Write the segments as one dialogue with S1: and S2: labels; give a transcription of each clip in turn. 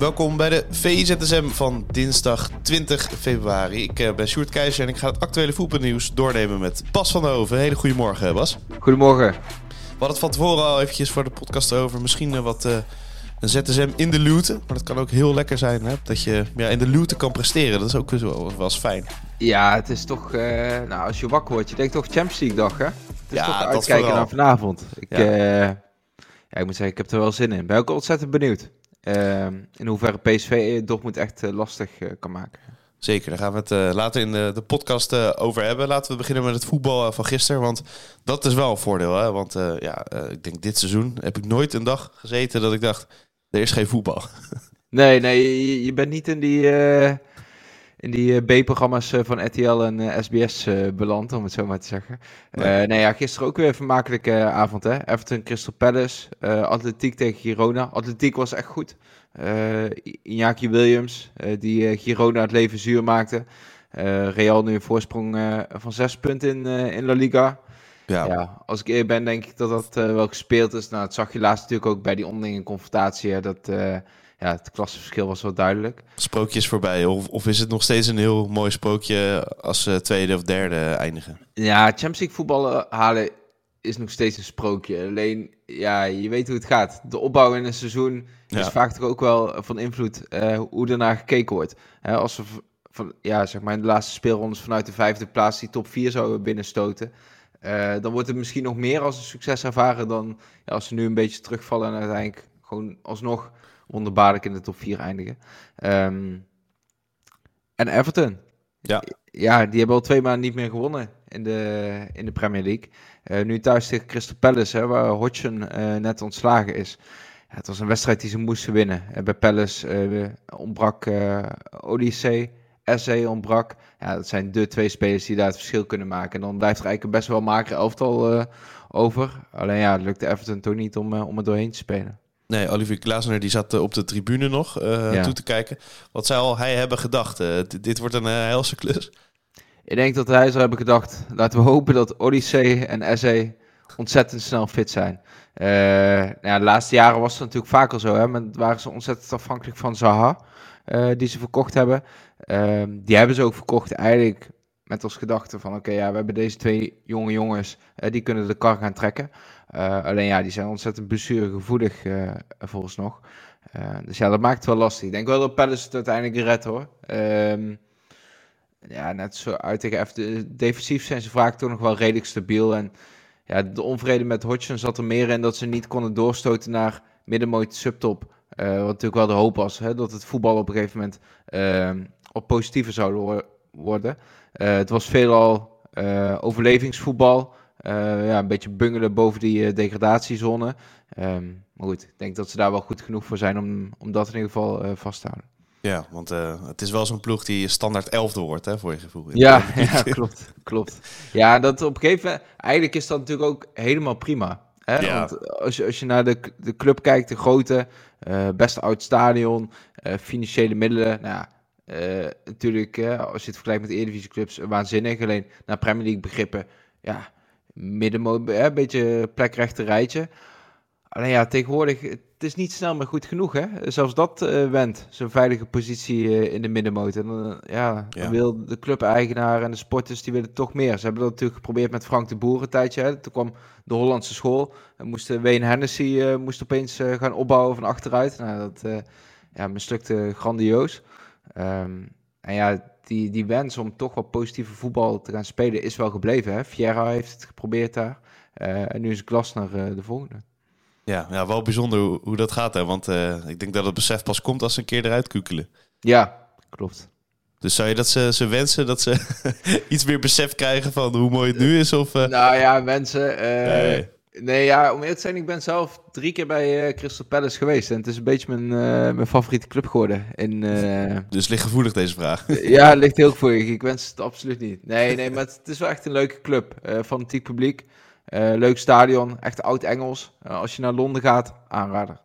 S1: Welkom bij de VIZSM van dinsdag 20 februari. Ik eh, ben Sjoerd Keizer en ik ga het actuele voetbalnieuws doornemen met Bas van der Hoven. Hele goede morgen, Bas.
S2: Goedemorgen.
S1: We hadden het van tevoren al eventjes voor de podcast over. Misschien eh, wat uh, een ZSM in de luwte. Maar dat kan ook heel lekker zijn, hè? dat je ja, in de luwte kan presteren. Dat is ook wel, wel eens fijn.
S2: Ja, het is toch, uh, nou, als je wakker wordt, je denkt toch Champions League dag, hè? Het is
S1: Ja,
S2: toch
S1: dat
S2: uitkijken naar vanavond. Ik,
S1: Ja.
S2: ja. ja, ik moet zeggen, ik heb er wel zin in. Ben ook ontzettend benieuwd. Ehm, in hoeverre PSV Dortmund echt eh, lastig eh, kan maken.
S1: Zeker, daar gaan we het eh, later in de, de podcast eh, over hebben. Laten we beginnen met het voetbal eh, van gisteren. Want dat is wel een voordeel. Hè? Want eh, ja, eh, ik denk dit seizoen heb ik nooit een dag gezeten dat ik dacht... Er is geen voetbal.
S2: Nee, nee, je, je bent niet in die, eh, in die eh, B-programma's eh, van RTL en SBS eh, beland, om het zo maar te zeggen.
S1: Nee.
S2: nee, ja, gisteren ook weer een vermakelijke avond, hè. Everton, Crystal Palace, eh, Atletiek tegen Girona. Atletiek was echt goed. Eh Iñaki Williams, die Girona het leven zuur maakte. Real nu een voorsprong van zes punten in, in La Liga.
S1: Ja,
S2: Ja, als ik eerlijk ben, denk ik dat dat wel gespeeld is. Nou, dat zag je laatst natuurlijk ook bij die onderlinge confrontatie. Hè, dat ja, het klassenverschil was wel duidelijk.
S1: sprookjes voorbij. Of, of is het nog steeds een heel mooi sprookje als ze tweede of derde eindigen?
S2: Ja, Champions League voetballen halen is nog steeds een sprookje. Alleen, ja, je weet hoe het gaat. De opbouw in een seizoen is
S1: Ja.
S2: vaak toch ook wel van invloed eh, hoe ernaar gekeken wordt. Hè, als we van, ja, zeg maar in de laatste speelrondes vanuit de vijfde plaats die top 4 zouden binnenstoten. eh, dan wordt het misschien nog meer als een succes ervaren dan ja, als ze nu een beetje terugvallen en uiteindelijk gewoon alsnog wonderbaarlijk in de top 4 eindigen. Ehm, en Everton.
S1: Ja.
S2: Ja, die hebben al twee maanden niet meer gewonnen in de, in de Premier League. Eh, nu thuis tegen Crystal Palace, hè, waar Hodgson eh, net ontslagen is. Ja, het was een wedstrijd die ze moesten winnen. Eh, bij Palace ontbrak eh Odyssey, Essay ontbrak. Ja, dat zijn de twee spelers die daar het verschil kunnen maken. En dan blijft er eigenlijk best wel mager elftal over. Alleen ja, het lukte Everton toch niet om, om er doorheen te spelen.
S1: Nee, Olivier Glasner die zat eh, op de tribune nog eh,
S2: Ja.
S1: toe te kijken. Wat zou hij hebben gedacht? Eh, dit- wordt een eh, helse klus.
S2: Ik denk dat hij zou hebben gedacht, laten we hopen dat Odyssey en Essay ontzettend snel fit zijn. Nou ja, de laatste jaren was het natuurlijk vaker zo, hè, maar waren ze ontzettend afhankelijk van Zaha, die ze verkocht hebben. Ehm, die hebben ze ook verkocht eigenlijk met als gedachte van, oké, ja, we hebben deze twee jonge jongens, eh, die kunnen de kar gaan trekken. Eh, alleen ja, die zijn ontzettend blessuregevoelig eh volgens nog. Dus ja, dat maakt het wel lastig. Ik denk wel dat Palace het uiteindelijk redt hoor. Ehm, ja, net zo uit tegen F. Defensief zijn ze vaak toch nog wel redelijk stabiel. En ja, de onvrede met Hodgson zat er meer in dat ze niet konden doorstoten naar middenmoot subtop. Wat natuurlijk wel de hoop was, hè, dat het voetbal op een gegeven moment ehm, op positiever zou wo- worden. Eh, het was veelal eh, overlevingsvoetbal. Eh, ja, een beetje bungelen boven die degradatiezone. Ehm, maar goed, ik denk dat ze daar wel goed genoeg voor zijn om, om dat in ieder geval vast te houden.
S1: Ja, want het is wel zo'n ploeg die standaard elfde wordt, hè, voor je gevoel.
S2: Ja, klopt, klopt. Ja, dat op een gegeven moment, eigenlijk is dat natuurlijk ook helemaal prima. Hè?
S1: Ja.
S2: Want als je, als je naar de, de club kijkt, de grote, eh best oud stadion, financiële middelen, nou ja, eh, natuurlijk, eh, als je het vergelijkt met de Eredivisieclubs, waanzinnig. Alleen naar Premier League begrippen, ja, middenmo, hè, een beetje plekrechte rijtje. Alleen ja, tegenwoordig, het is niet snel meer goed genoeg, hè. Zelfs dat eh went, zo'n veilige positie eh, in de middenmoot. En dan, eh, ja, dan wil de club-eigenaar en de sporters, die willen toch meer. Ze hebben dat natuurlijk geprobeerd met Frank de Boer een tijdje. Hè. Toen kwam de Hollandse school. En moest eh, Wayne Hennessy eh, moest opeens eh, gaan opbouwen van achteruit. Nou, dat eh, ja, mislukte grandioos. Ehm, en ja, die, die wens om toch wat positieve voetbal te gaan spelen is wel gebleven. Hè? Vieira heeft het geprobeerd daar. Eh, en nu is Glasner eh, de volgende.
S1: Ja, ja, wel bijzonder hoe, hoe dat gaat. Hè? Want eh, ik denk dat het besef pas komt als ze een keer eruit kukelen.
S2: Ja, klopt.
S1: Dus zou je dat ze, ze wensen dat ze iets meer besef krijgen van hoe mooi het nu is? Of,
S2: Nou ja, mensen.
S1: Nee.
S2: Nee, ja, om eerlijk te zijn, ik ben zelf drie keer bij uh, Crystal Palace geweest. En het is een beetje mijn, uh, mijn favoriete club geworden. In, uh...
S1: Dus ligt gevoelig deze vraag.
S2: ja, het ligt heel gevoelig. Ik wens het absoluut niet. Nee, nee, maar het, is wel echt een leuke club. fanatiek publiek. leuk stadion. Echt oud-Engels. als je naar Londen gaat, aanrader.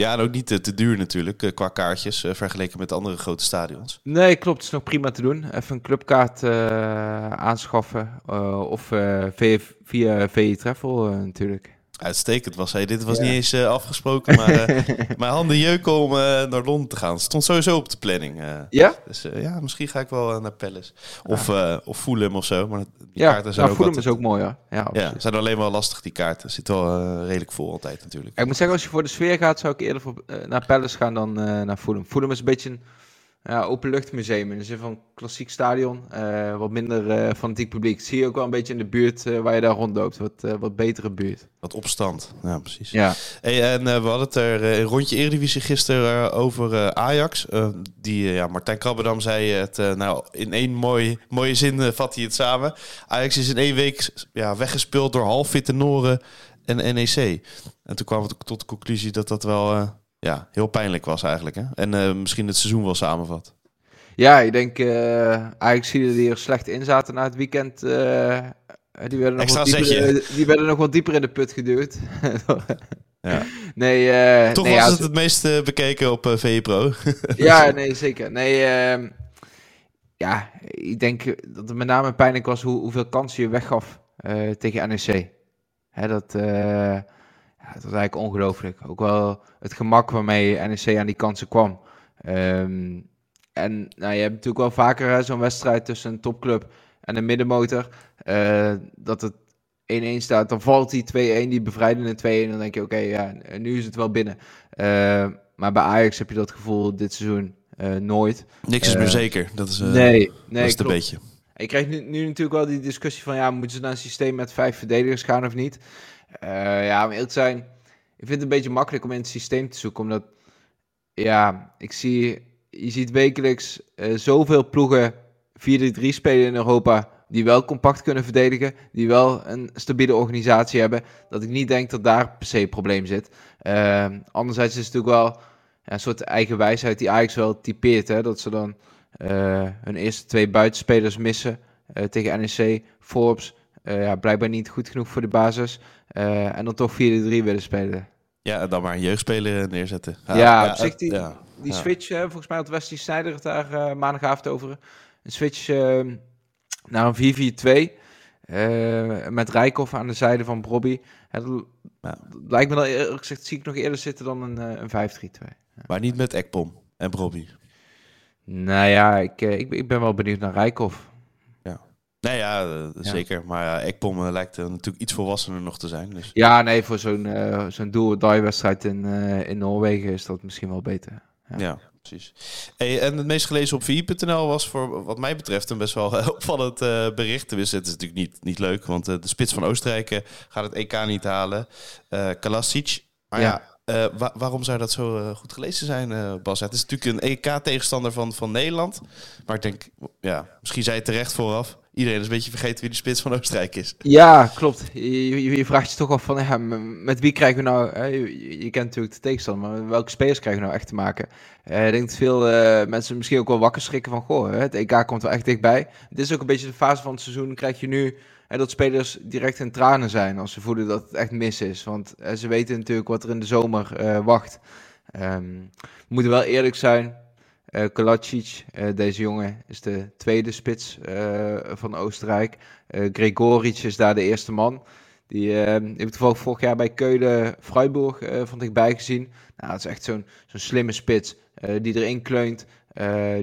S1: Ja, en ook niet te, duur natuurlijk, eh, qua kaartjes, uh, vergeleken met andere grote stadions.
S2: Nee, klopt. Het is nog prima te doen. Even een clubkaart uh, aanschaffen. of via VE Travel natuurlijk.
S1: Uitstekend was hij. Dit was niet eens uh, afgesproken, maar uh, mijn handen jeuken om uh, naar Londen te gaan. Het stond sowieso op de planning.
S2: ja?
S1: Dus ja, misschien ga ik wel naar Palace. Of, ja. of Fulham of zo. Maar die
S2: ja, kaarten zijn nou, ook Fulham is ook mooi, ja.
S1: Ja, ja zijn alleen wel lastig, die kaarten. Zit wel redelijk vol altijd natuurlijk.
S2: ik moet zeggen, als je voor de sfeer gaat, zou ik eerder voor, naar Palace gaan dan naar Fulham. Fulham is een beetje een ja, openluchtmuseum in de zin van klassiek stadion. Uh, wat minder uh, fanatiek publiek. zie je ook wel een beetje in de buurt uh, waar je daar rondloopt. Wat, wat betere buurt.
S1: Wat opstand. Ja, precies.
S2: Ja.
S1: Hey, en we hadden het er een rondje Eredivisie gisteren over Ajax. die, ja, Martijn Krabbedam zei het, nou in één mooi, mooie zin vat hij het samen. Ajax is in één week ja, weggespeeld door halffitte Noren en NEC. En toen kwamen we tot de conclusie dat dat wel ja, heel pijnlijk was eigenlijk. Hè? En uh, misschien het seizoen wel samenvat.
S2: Ja, ik denk uh, eigenlijk zie je die er slecht in zaten na het weekend. Uh, die, werden nog wat dieper, die werden nog wat dieper in de put geduwd. ja. Nee,
S1: Toch
S2: nee,
S1: was het het meest bekeken op uh, Pro.
S2: ja, nee, zeker. Nee, ehm, ja, ik denk dat het met name pijnlijk was hoe, hoeveel kansen je weggaf tegen NEC. Hè, dat het was eigenlijk ongelooflijk. Ook wel het gemak waarmee NEC aan die kansen kwam. Um, en nou, je hebt natuurlijk wel vaker zo'n wedstrijd tussen een topclub en een middenmotor. Uh, dat het 1-1 staat, dan valt die 2-1, die bevrijdende 2-1. Dan denk je, oké, okay, ja, nu is het wel binnen. Uh, maar bij Ajax heb je dat gevoel dit seizoen uh, nooit.
S1: Niks is meer zeker. Dat is,
S2: nee, nee,
S1: dat is een beetje.
S2: Ik krijg nu, nu, natuurlijk wel die discussie van, ja, moeten ze naar een systeem met vijf verdedigers gaan of niet? Uh, ja, zijn, ik vind het een beetje makkelijk om in het systeem te zoeken, omdat, ja, ik zie, je ziet wekelijks uh, zoveel ploegen 4-3 spelen in Europa, die wel compact kunnen verdedigen, die wel een stabiele organisatie hebben, dat ik niet denk dat daar per se een probleem zit. Uh, anderzijds is het natuurlijk wel een soort eigen wijsheid die eigenlijk wel typeert, hè, dat ze dan hun eerste twee buitenspelers missen tegen NEC, Forbes, ja, blijkbaar niet goed genoeg voor de basis. Uh, en dan toch 4-3 willen spelen.
S1: Ja, en dan maar een jeugdspeler neerzetten.
S2: Ja, ja op zich die, ja, die switch, uh, volgens mij had Wesley Sneijder het daar uh, maandagavond over. Een switch ehm, naar een 4-4-2. met Rijkoff aan de zijde van Brobby. Het lijkt me dan eerlijk gezegd, zie ik nog eerder zitten dan een, een 5-3-2.
S1: Maar niet met Ekpom en Brobby.
S2: Nou ja, ik, ik, ik ben wel benieuwd naar Rijkoff.
S1: Nee, ja, uh, zeker. Maar ja, Ekpom uh, lijkt uh, natuurlijk iets volwassener nog te zijn. Dus.
S2: Ja, nee, voor zo'n zo'n doel-die-wedstrijd in, in Noorwegen is dat misschien wel beter.
S1: Ja, ja precies. Hey, en het meest gelezen op VI.nl was voor wat mij betreft een best wel opvallend bericht. Dus het is natuurlijk niet, niet leuk, want de spits van Oostenrijk gaat het EK niet halen. Kalasic. Maar ja, ja wa waarom zou dat zo goed gelezen zijn, uh, Bas? Het is natuurlijk een EK-tegenstander van, van Nederland. Maar ik denk, ja, misschien zei je terecht vooraf iedereen is een beetje vergeten wie de spits van Oostenrijk is.
S2: Ja, klopt. Je, je, vraagt je toch af van, met wie krijgen we nou... Je, kent natuurlijk de tegenstander, maar welke spelers krijgen we nou echt te maken? Ik denk dat veel mensen misschien ook wel wakker schrikken van... Goh, het EK komt wel echt dichtbij. Dit is ook een beetje de fase van het seizoen. krijg je nu dat spelers direct in tranen zijn als ze voelen dat het echt mis is. Want uh, ze weten natuurlijk wat er in de zomer wacht. Um, we moeten wel eerlijk zijn uh, Kalacic, uh, deze jongen, is de tweede spits van Oostenrijk. Gregoric is daar de eerste man. Die heb ik toevallig vorig jaar bij Keulen Freiburg van dichtbij gezien. Nou, dat is echt zo'n zo'n slimme spits die erin kleunt.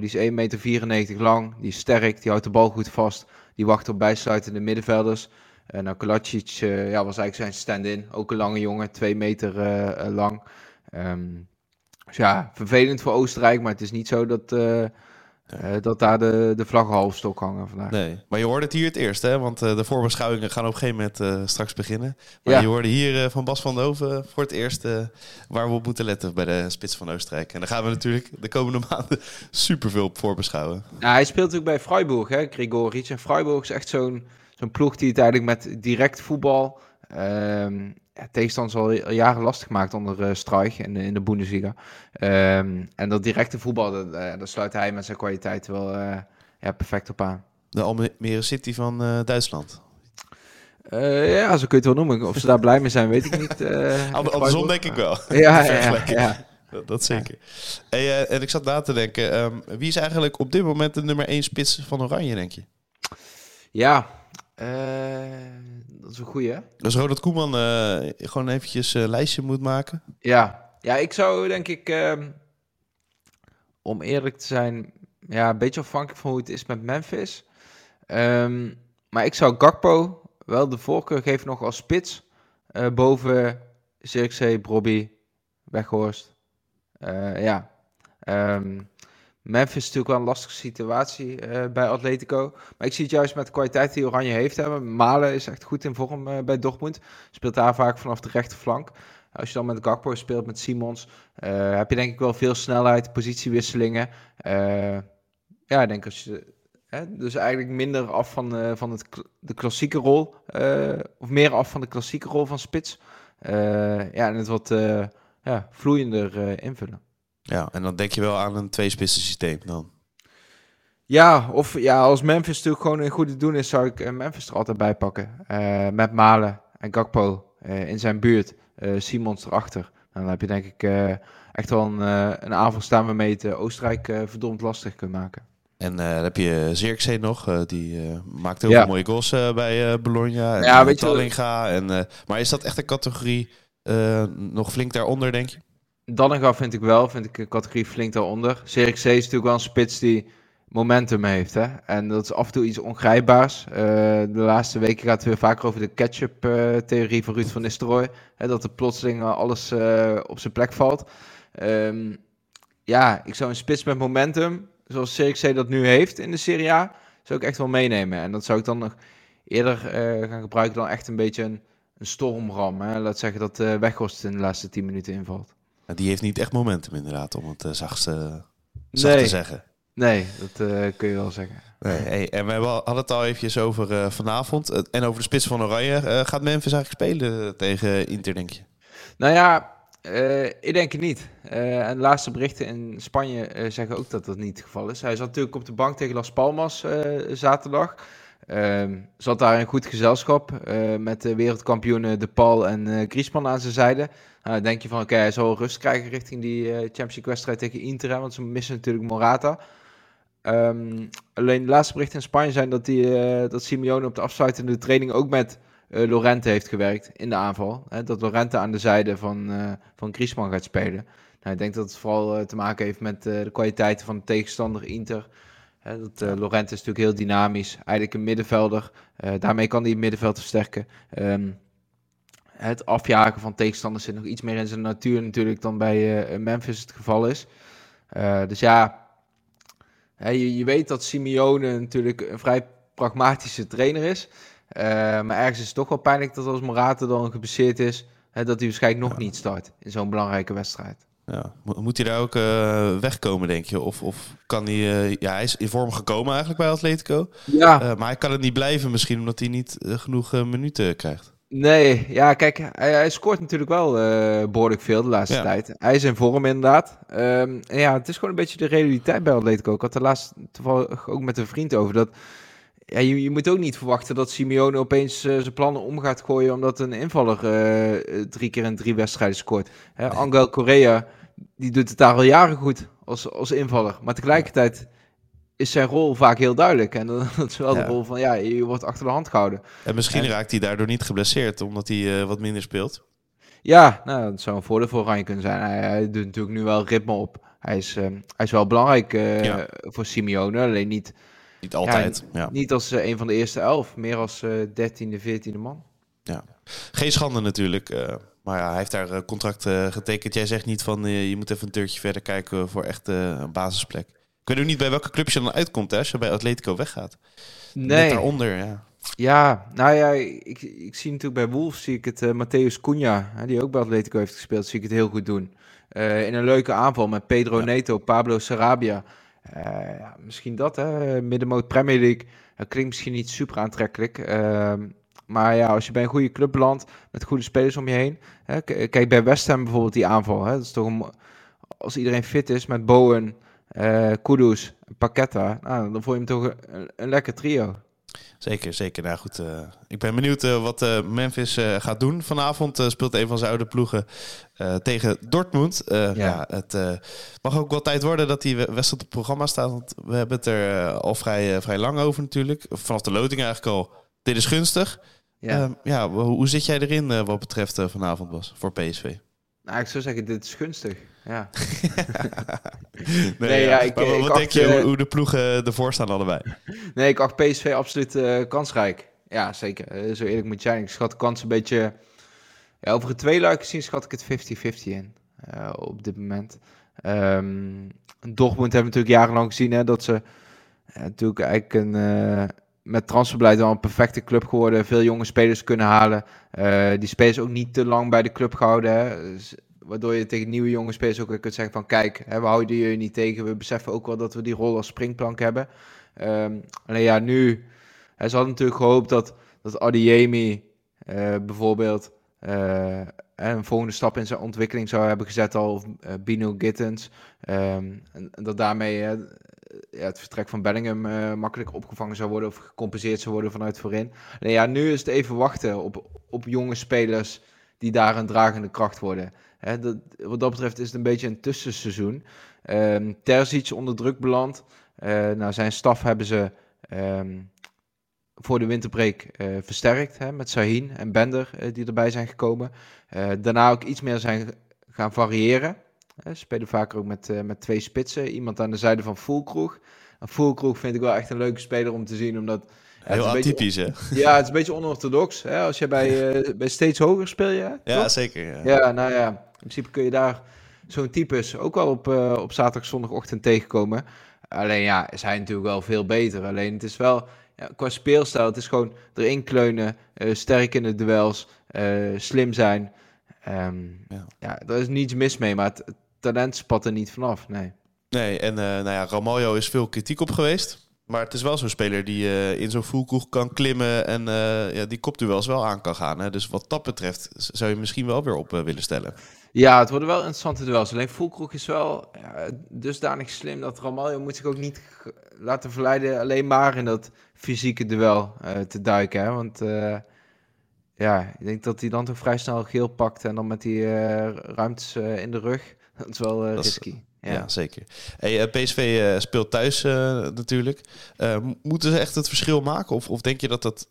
S2: die is 1,94 meter lang, die is sterk, die houdt de bal goed vast. Die wacht op bijsluitende middenvelders. Uh, nou, Kalacic ja, was eigenlijk zijn stand-in. Ook een lange jongen, 2 meter lang. Um, dus ja, vervelend voor Oostenrijk, maar het is niet zo dat, uh, uh, dat daar de, de vlaggen halfstok hangen vandaag.
S1: Nee, maar je hoorde het hier het eerst, hè? Want uh, de voorbeschouwingen gaan op een gegeven moment straks beginnen. Maar ja. je hoorde hier van Bas van Doven voor het eerst waar we op moeten letten bij de spits van Oostenrijk. En daar gaan we natuurlijk de komende maanden superveel op voorbeschouwen.
S2: Hij speelt natuurlijk bij Freiburg, hè, Gregoric. En Freiburg is echt zo'n zo'n ploeg die het eigenlijk met direct voetbal... Um, ja, tegenstanders al, al jaren lastig maakt onder uh, Struich in, in de Bundesliga. Um, en dat directe voetbal, dat, daar sluit hij met zijn kwaliteit wel ja, perfect op aan.
S1: De Almere City van Duitsland.
S2: Ja, zo kun je het wel noemen. Of ze daar blij mee zijn, weet ik niet.
S1: Andersom denk ik wel.
S2: Ja, ja, ja,
S1: Dat, zeker. Hey, en ik zat na te denken, um, wie is eigenlijk op dit moment de nummer 1 spits van Oranje, denk je?
S2: Ja, dat is een goeie?
S1: Dus Ronald Koeman gewoon eventjes een lijstje moet maken?
S2: Ja. ja, ik zou denk ik, ehm, om eerlijk te zijn, ja, een beetje afhankelijk van hoe het is met Memphis. Um, maar ik zou Gakpo wel de voorkeur geeft nog als spits uh, boven Zirkzee, Brobby, Weghorst. Uh, ja, um, Memphis is natuurlijk wel een lastige situatie uh, bij Atletico. Maar ik zie het juist met de kwaliteit die Oranje heeft. Hè. Malen is echt goed in vorm bij Dortmund. Speelt daar vaak vanaf de rechterflank. Als je dan met Gakpo speelt, met Simons, heb je denk ik wel veel snelheid, positiewisselingen. ja, ik denk als je Hè? Dus eigenlijk minder af van, van het, de klassieke rol. Of meer af van de klassieke rol van spits. Ja, en het wat ja, vloeiender invullen.
S1: Ja, en dan denk je wel aan een tweespitsen systeem dan.
S2: Ja, of ja, als Memphis natuurlijk gewoon een goede doen is, zou ik Memphis er altijd bij pakken. met Malen en Gakpo in zijn buurt. Simons erachter. dan heb je denk ik echt wel een, een aanval staan waarmee het Oostenrijk verdomd lastig kunt maken.
S1: En uh, dan heb je Zirkzee nog, uh, die uh, maakt heel veel mooie goals bij Bologna. En
S2: ja,
S1: weet Tallinga. En, maar is dat echt een categorie nog flink daaronder, denk je?
S2: Dallinga vind ik wel, vind ik een categorie flink daaronder. Zirkzee is natuurlijk wel een spits die momentum heeft. Hè? En dat is af en toe iets ongrijpbaars. de laatste weken gaat het weer vaker over de ketchup-theorie van Ruud van Nistelrooy. Hè, dat er plotseling alles op zijn plek valt. Um, ja, ik zou een spits met momentum zoals CXC dat nu heeft in de Serie A, zou ik echt wel meenemen. En dat zou ik dan nog eerder gaan gebruiken dan echt een beetje een, een stormram. Hè? Laat zeggen dat uh, Weghorst in de laatste 10 minuten invalt.
S1: Die heeft niet echt momentum inderdaad, om het uh, zacht, zacht te zeggen.
S2: Nee, dat kun je wel zeggen.
S1: Nee, hey, en we hadden het al eventjes over vanavond en over de spits van Oranje. gaat Memphis eigenlijk spelen tegen Inter, denk je?
S2: Nou ja, ik denk het niet. En de laatste berichten in Spanje zeggen ook dat dat niet het geval is. Hij zat natuurlijk op de bank tegen Las Palmas zaterdag. Ehm, zat daar in goed gezelschap met de wereldkampioenen De Paul en Griezmann aan zijn zijde. Nou, denk je van oké, hij zal rust krijgen richting die Champions League wedstrijd tegen Inter. Want ze missen natuurlijk Morata. Um, alleen de laatste berichten in Spanje zijn dat, die, dat Simeone op de afsluitende training ook met uh, Lorente heeft gewerkt in de aanval. Dat Lorente aan de zijde van, uh, van Griezmann gaat spelen. Nou, ik denk dat het vooral uh, te maken heeft met de kwaliteiten van de tegenstander Inter. Hè, dat, Lorente is natuurlijk heel dynamisch. Eigenlijk een middenvelder. daarmee kan hij het middenveld versterken. Um, het afjagen van tegenstanders zit nog iets meer in zijn natuur natuurlijk dan bij Memphis het geval is. dus ja, je, je weet dat Simeone natuurlijk een vrij pragmatische trainer is. Maar ergens is het toch wel pijnlijk dat als Morata dan geblesseerd is, hè, dat hij waarschijnlijk nog niet start in zo'n belangrijke wedstrijd.
S1: Ja. Moet hij daar ook uh, wegkomen, denk je? Of, of kan hij... Uh, ja, hij is in vorm gekomen eigenlijk bij Atletico.
S2: Ja.
S1: maar hij kan het niet blijven misschien, omdat hij niet genoeg minuten krijgt.
S2: Nee, ja, kijk, hij, hij scoort natuurlijk wel behoorlijk veel de laatste tijd. Hij is in vorm inderdaad. Um, ja, het is gewoon een beetje de realiteit bij Atletico. Ik had er laatst toevallig ook met een vriend over dat ja, je, je, moet ook niet verwachten dat Simeone opeens uh, zijn plannen om gaat gooien omdat een invaller uh, drie keer in drie wedstrijden scoort. Hè, Angel Correa, die doet het daar al jaren goed als, als invaller. Maar tegelijkertijd is zijn rol vaak heel duidelijk. En dat is wel de rol van, ja, je wordt achter de hand gehouden.
S1: En misschien raakt hij daardoor niet geblesseerd, omdat hij uh, wat minder speelt.
S2: Ja, nou, dat zou een voordeel voor Oranje kunnen zijn. Hij, hij, doet natuurlijk nu wel ritme op. Hij is, uh, hij is wel belangrijk uh, ja. voor Simeone, alleen niet
S1: niet altijd. Ja,
S2: Niet als uh, een van de eerste elf, meer als uh, dertiende, veertiende man.
S1: Ja, geen schande natuurlijk. Maar ja, hij heeft daar contract getekend. Jij zegt niet van je moet even een deurtje verder kijken voor echt een basisplek. Ik weet ook niet bij welke club je dan uitkomt hè, als je bij Atletico weggaat.
S2: Nee. Net
S1: daaronder, ja.
S2: Ja, nou ja, ik, ik zie natuurlijk bij Wolves zie ik het uh, Matthäus Cunha, hè, die ook bij Atletico heeft gespeeld, zie ik het heel goed doen. Uh, in een leuke aanval met Pedro ja. Neto, Pablo Sarabia. Uh, ja, misschien dat, hè? middenmoot Premier League. Dat klinkt misschien niet super aantrekkelijk. Maar ja, als je bij een goede club belandt met goede spelers om je heen. Hè, kijk bij West Ham bijvoorbeeld die aanval. Hè, dat is toch een, als iedereen fit is met Bowen, uh, Kudus, Paqueta, nou, dan voel je hem toch een, een lekker trio.
S1: Zeker, zeker. Nou goed, uh, ik ben benieuwd uh, wat uh, Memphis gaat doen. Vanavond speelt een van zijn oude ploegen tegen Dortmund. Ja. ja. het mag ook wel tijd worden dat die wedstrijd op het programma staat. Want we hebben het er al vrij, vrij lang over natuurlijk. Vanaf de loting eigenlijk al. Dit is gunstig. Ja, ehm, ja hoe zit jij erin wat betreft vanavond, was voor PSV?
S2: Nou, ik zou zeggen, dit is gunstig. Ja.
S1: nee, ja, ik, maar, wat denk je uh, hoe de ploegen ervoor staan allebei?
S2: Nee, ik acht PSV absoluut uh, kansrijk. Ja, zeker. Uh, zo eerlijk moet je zijn. Ik schat de kans een beetje... Ja, over het twee luiken zien schat ik het 50-50 in. op dit moment. Um, Dortmund hebben we natuurlijk jarenlang gezien hè, dat ze natuurlijk eigenlijk een met transferbeleid wel een perfecte club geworden. Veel jonge spelers kunnen halen. Uh, die spelers ook niet te lang bij de club gehouden. Hè. Dus, waardoor je tegen nieuwe jonge spelers ook weer kunt zeggen van... Kijk, hè, we houden je niet tegen. We beseffen ook wel dat we die rol als springplank hebben. Um, alleen ja, nu... Hij had natuurlijk gehoopt dat, dat Adiemi uh, bijvoorbeeld... Uh, een volgende stap in zijn ontwikkeling zou hebben gezet al. Bino Gittens. Um, en, en, dat daarmee ja, het vertrek van Bellingham uh, makkelijk opgevangen zou worden of gecompenseerd zou worden vanuit voorin. Nee, ja, nu is het even wachten op, op jonge spelers die daar een dragende kracht worden. Hè, dat, wat dat betreft is het een beetje een tussenseizoen. Um, Terzic onder druk beland. Uh, nou, zijn staf hebben ze um, voor de winterbreak versterkt hè, met Sahin en Bender die erbij zijn gekomen. daarna ook iets meer zijn gaan variëren. Ze spelen vaker ook met, uh, met twee spitsen. Iemand aan de zijde van Fulkroeg. En Fulkroeg vind ik wel echt een leuke speler om te zien, omdat...
S1: Heel atypisch, hè?
S2: Ja, het is een beetje onorthodox. Hè? Als je bij, uh, bij steeds hoger speel je,
S1: Ja, zeker. Ja.
S2: ja. nou ja, in principe kun je daar zo'n types ook wel op, uh, op zaterdag, zondagochtend tegenkomen. Alleen ja, is hij natuurlijk wel veel beter. Alleen het is wel, ja, qua speelstijl, het is gewoon erin kleunen, sterk in de duels, slim zijn. Um, ja. ja, er is niets mis mee, maar het, talent spat er niet vanaf, nee.
S1: Nee, en uh, nou ja, Ramaljo is veel kritiek op geweest. Maar het is wel zo'n speler die uh, in zo'n voelkoeg kan klimmen en uh, ja, die kopduels wel aan kan gaan. Hè? Dus wat dat betreft zou je misschien wel weer op willen stellen.
S2: Ja, het worden wel interessante duels. Alleen voelkroeg is wel dusdanig slim dat Ramaljo moet zich ook niet laten verleiden alleen maar in dat fysieke duel te duiken. Hè? Want ja, ik denk dat hij dan toch vrij snel geel pakt en dan met die ruimtes in de rug dat is wel uh, risky.
S1: ja. zeker. Hey, eh, PSV uh, speelt thuis natuurlijk. moeten ze echt het verschil maken? Of, of denk je dat dat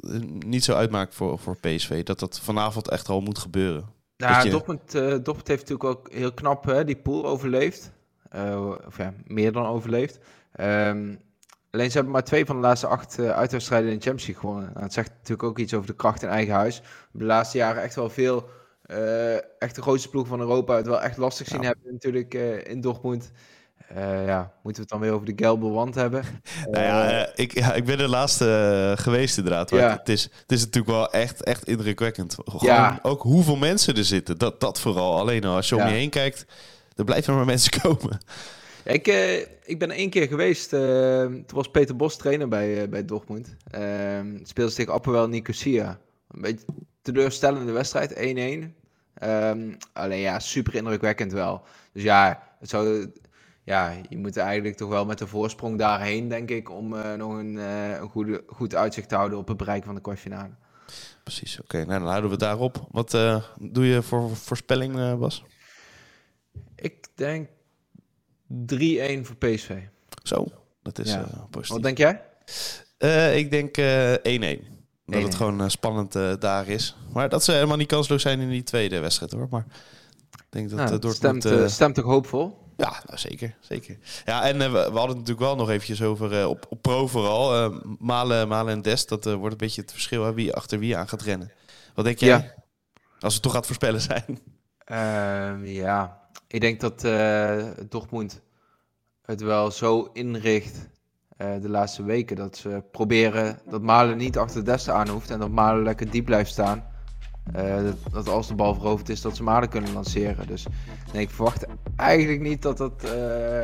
S1: niet zo uitmaakt voor, voor PSV? Dat dat vanavond echt al moet gebeuren?
S2: Nou, je... Dortmund, Dortmund heeft natuurlijk ook heel knap hè, die pool overleefd. of ja, meer dan overleefd. Um, alleen ze hebben maar twee van de laatste acht uitwedstrijden in de Champions League gewonnen. Nou, het zegt natuurlijk ook iets over de kracht in eigen huis. De laatste jaren echt wel veel uh, echt de grootste ploeg van Europa het wel echt lastig zien hebben natuurlijk uh, in Dortmund. Uh, ja, moeten we het dan weer over de gelbe wand hebben?
S1: nou ja, ik, ja, ik ben de laatste geweest inderdaad. Maar ja. het, is, het is natuurlijk wel echt, echt indrukwekkend. Gewoon ja. ook hoeveel mensen er zitten. Dat, dat vooral. Alleen als je om je heen kijkt, er blijven maar mensen komen.
S2: Ik, ik ben één keer geweest. toen was Peter Bos trainer bij, bij Dortmund. Speelde tegen Appelwel Nicosia. Een beetje teleurstellende wedstrijd, 1-1. Um, alleen ja, super indrukwekkend wel. Dus ja, het zou, ja, je moet eigenlijk toch wel met de voorsprong daarheen, denk ik, om uh, nog een, uh, een goede, goed uitzicht te houden op het bereik van de kwartfinale.
S1: Precies, oké. Nou, dan houden we het daarop. Wat uh, doe je voor voorspelling, Bas?
S2: Ik denk 3-1 voor PSV.
S1: Zo, dat is ja. positief.
S2: Wat denk jij?
S1: ik denk 1-1. Dat het gewoon uh, spannend uh, daar is. Maar dat ze helemaal niet kansloos zijn in die tweede wedstrijd hoor. Maar ik denk dat nou, Dortmund...
S2: Stemt, stemt toch hoopvol?
S1: Ja, nou, zeker, zeker. Ja, en we, we, hadden het natuurlijk wel nog eventjes over, op, op pro vooral, Malen, Malen en Dest. Dat wordt een beetje het verschil, hè, wie achter wie aan gaat rennen. Wat denk jij? Ja. Als het toch gaat voorspellen zijn.
S2: Ehm, ja, ik denk dat Dortmund het wel zo inricht de laatste weken. Dat ze proberen dat Malen niet achter de aan hoeft en dat Malen lekker diep blijft staan. Uh, dat, dat, als de bal veroverd is, dat ze Malen kunnen lanceren. Dus nee, ik verwacht eigenlijk niet dat dat uh,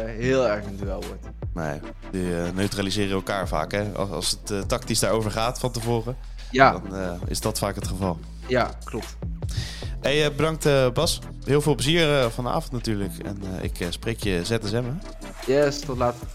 S2: heel erg een duel wordt.
S1: Nee, die neutraliseren elkaar vaak hè, als, als het tactisch daarover gaat van tevoren.
S2: Ja.
S1: Dan eh, is dat vaak het geval.
S2: Ja, klopt.
S1: Hey, eh, bedankt eh, Bas. Heel veel plezier eh, vanavond natuurlijk. En eh, ik eh, spreek je ZSM. Hè?
S2: Yes, tot later.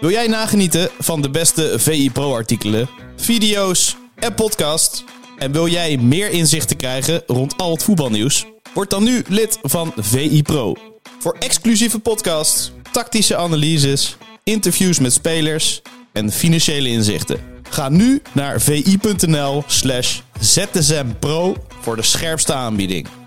S1: Wil jij nagenieten van de beste VI Pro artikelen, video's en podcasts? En wil jij meer inzichten krijgen rond al het voetbalnieuws? Word dan nu lid van VI Pro. Voor exclusieve podcasts, tactische analyses, interviews met spelers en financiële inzichten. Ga nu naar vi.nl slash zsmpro voor de scherpste aanbieding.